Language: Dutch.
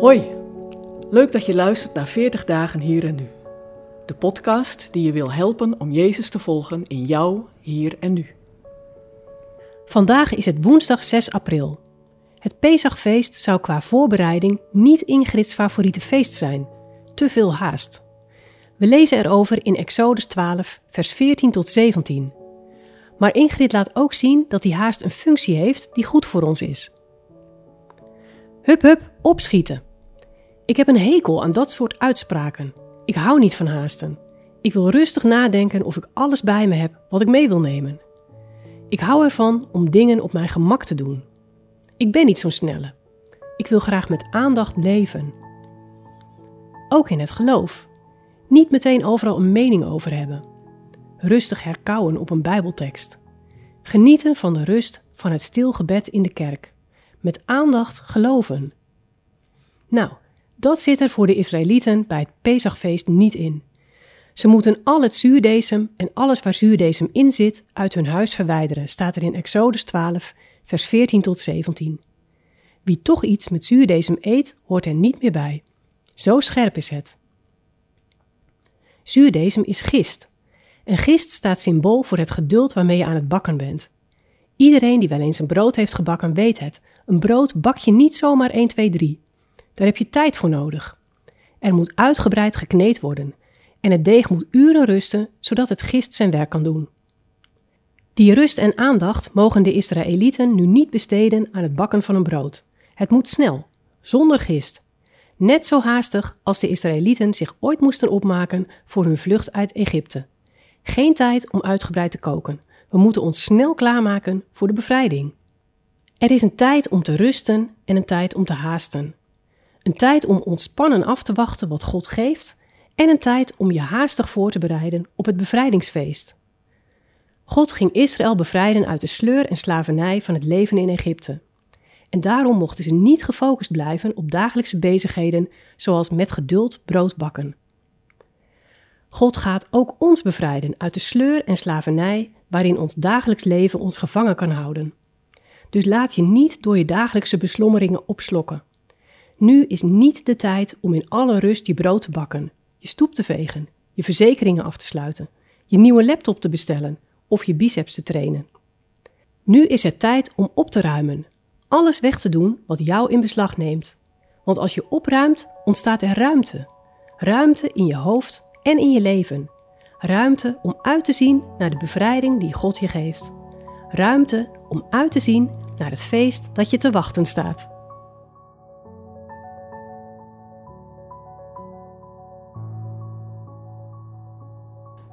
Hoi, leuk dat je luistert naar 40 dagen hier en nu. De podcast die je wil helpen om Jezus te volgen in jou, hier en nu. Vandaag is het woensdag 6 april. Het Pesachfeest zou qua voorbereiding niet Ingrid's favoriete feest zijn. Te veel haast. We lezen erover in Exodus 12, vers 14 tot 17. Maar Ingrid laat ook zien dat die haast een functie heeft die goed voor ons is. Hup hup, opschieten. Ik heb een hekel aan dat soort uitspraken. Ik hou niet van haasten. Ik wil rustig nadenken of ik alles bij me heb wat ik mee wil nemen. Ik hou ervan om dingen op mijn gemak te doen. Ik ben niet zo'n snelle. Ik wil graag met aandacht leven. Ook in het geloof. Niet meteen overal een mening over hebben. Rustig herkauwen op een Bijbeltekst. Genieten van de rust van het stilgebed in de kerk. Met aandacht geloven. Nou, dat zit er voor de Israëlieten bij het Pesachfeest niet in. Ze moeten al het zuurdesem en alles waar zuurdesem in zit uit hun huis verwijderen, staat er in Exodus 12, vers 14 tot 17. Wie toch iets met zuurdesem eet, hoort er niet meer bij. Zo scherp is het. Zuurdesem is gist. En gist staat symbool voor het geduld waarmee je aan het bakken bent. Iedereen die wel eens een brood heeft gebakken weet het. Een brood bak je niet zomaar 1, 2, 3. Daar heb je tijd voor nodig. Er moet uitgebreid gekneed worden en het deeg moet uren rusten zodat het gist zijn werk kan doen. Die rust en aandacht mogen de Israëlieten nu niet besteden aan het bakken van een brood. Het moet snel, zonder gist. Net zo haastig als de Israëlieten zich ooit moesten opmaken voor hun vlucht uit Egypte. Geen tijd om uitgebreid te koken. We moeten ons snel klaarmaken voor de bevrijding. Er is een tijd om te rusten en een tijd om te haasten. Een tijd om ontspannen af te wachten wat God geeft en een tijd om je haastig voor te bereiden op het bevrijdingsfeest. God ging Israël bevrijden uit de sleur en slavernij van het leven in Egypte. En daarom mochten ze niet gefocust blijven op dagelijkse bezigheden zoals met geduld brood bakken. God gaat ook ons bevrijden uit de sleur en slavernij waarin ons dagelijks leven ons gevangen kan houden. Dus laat je niet door je dagelijkse beslommeringen opslokken. Nu is niet de tijd om in alle rust je brood te bakken, je stoep te vegen, je verzekeringen af te sluiten, je nieuwe laptop te bestellen of je biceps te trainen. Nu is het tijd om op te ruimen, alles weg te doen wat jou in beslag neemt. Want als je opruimt, ontstaat er ruimte. Ruimte in je hoofd en in je leven. Ruimte om uit te zien naar de bevrijding die God je geeft. Ruimte om uit te zien naar het feest dat je te wachten staat.